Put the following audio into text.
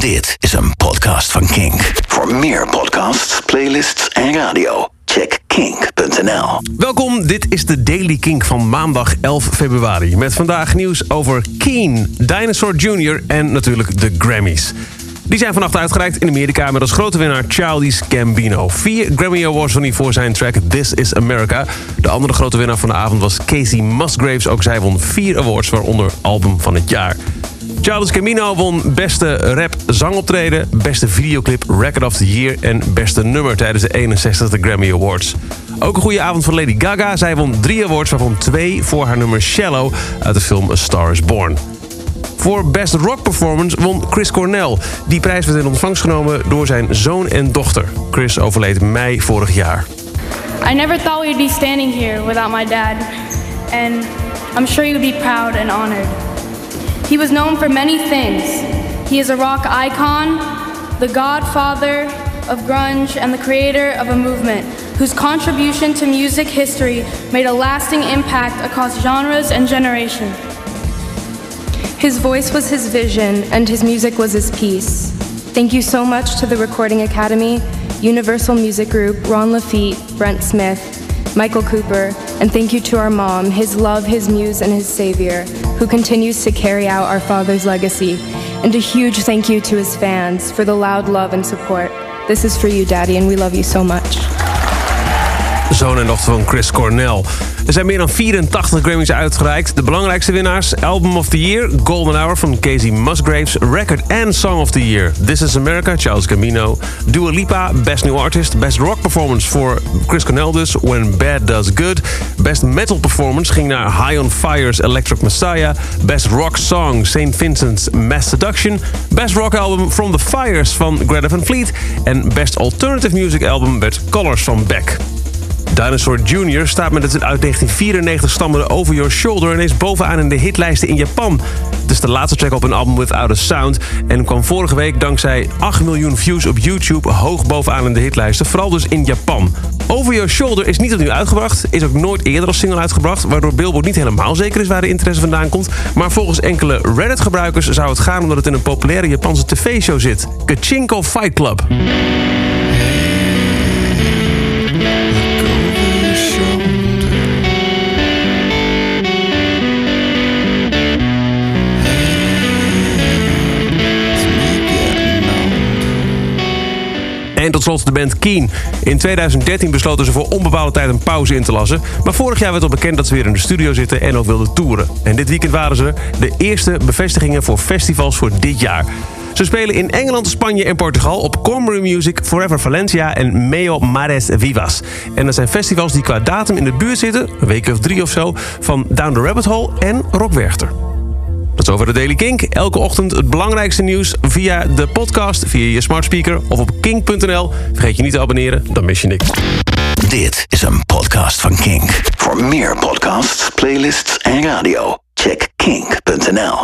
Dit is een podcast van Kink. Voor meer podcasts, playlists en radio, check kink.nl. Welkom, dit is de Daily Kink van maandag 11 februari. Met vandaag nieuws over Keen, Dinosaur Jr. en natuurlijk de Grammys. Die zijn vannacht uitgereikt in Amerika met als grote winnaar Childish Gambino. Vier Grammy Awards won hij voor zijn track This Is America. De andere grote winnaar van de avond was Casey Musgraves. Ook zij won vier awards, waaronder Album van het Jaar. Childish Gambino won beste rap zangoptreden, beste videoclip Record of the Year en beste nummer tijdens de 61e Grammy Awards. Ook een goede avond voor Lady Gaga. Zij won drie awards, waarvan twee voor haar nummer Shallow uit de film A Star is Born. Voor Best Rock Performance won Chris Cornell. Die prijs werd in ontvangst genomen door zijn zoon en dochter. Chris overleed mei vorig jaar. I never thought we'd be standing here without my dad, and I'm sure you would be proud and honored. He was known for many things. He is a rock icon, the godfather of grunge, and the creator of a movement whose contribution to music history made a lasting impact across genres and generations. His voice was his vision, and his music was his peace. Thank you so much to the Recording Academy, Universal Music Group, Ron Lafitte, Brent Smith, Michael Cooper, and thank you to our mom, his love, his muse, and his savior, who continues to carry out our father's legacy. And a huge thank you to his fans for the loud love and support. This is for you, Daddy, and we love you so much. Zoon en dochter van Chris Cornell. Er zijn meer dan 84 Grammys uitgereikt. De belangrijkste winnaars: Album of the Year, Golden Hour van Casey Musgraves, Record and Song of the Year, This is America, Charles Camino, Dua Lipa, Best New Artist, Best Rock Performance voor Chris Cornell dus, When Bad Does Good, Best Metal Performance ging naar High on Fire's Electric Messiah, Best Rock Song St. Vincent's Mass Seduction, Best Rock Album From the Fires van Greta Van Fleet en Best Alternative Music Album werd Colors van Beck. Dinosaur Jr. staat met het uit 1994 stammende Over Your Shoulder... en is bovenaan in de hitlijsten in Japan. Het is de laatste track op een album Without a Sound... en kwam vorige week dankzij 8 miljoen views op YouTube... hoog bovenaan in de hitlijsten, vooral dus in Japan. Over Your Shoulder is niet opnieuw uitgebracht... is ook nooit eerder als single uitgebracht... waardoor Billboard niet helemaal zeker is waar de interesse vandaan komt... maar volgens enkele Reddit-gebruikers zou het gaan... omdat het in een populaire Japanse tv-show zit. Kachinko Fight Club. Tot slot de band Keen. In 2013 besloten ze voor onbepaalde tijd een pauze in te lassen. Maar vorig jaar werd al bekend dat ze weer in de studio zitten en ook wilden toeren. En dit weekend waren ze de eerste bevestigingen voor festivals voor dit jaar. Ze spelen in Engeland, Spanje en Portugal op Cornbury Music, Forever Valencia en Meo Mares Vivas. En dat zijn festivals die qua datum in de buurt zitten, een week of drie of zo, van Down the Rabbit Hole en Rock Dat is over de Daily Kink. Elke ochtend het belangrijkste nieuws via de podcast, via je smart speaker of op kink.nl. Vergeet je niet te abonneren, dan mis je niks. Dit is een podcast van Kink. Voor meer podcasts, playlists en radio, check kink.nl.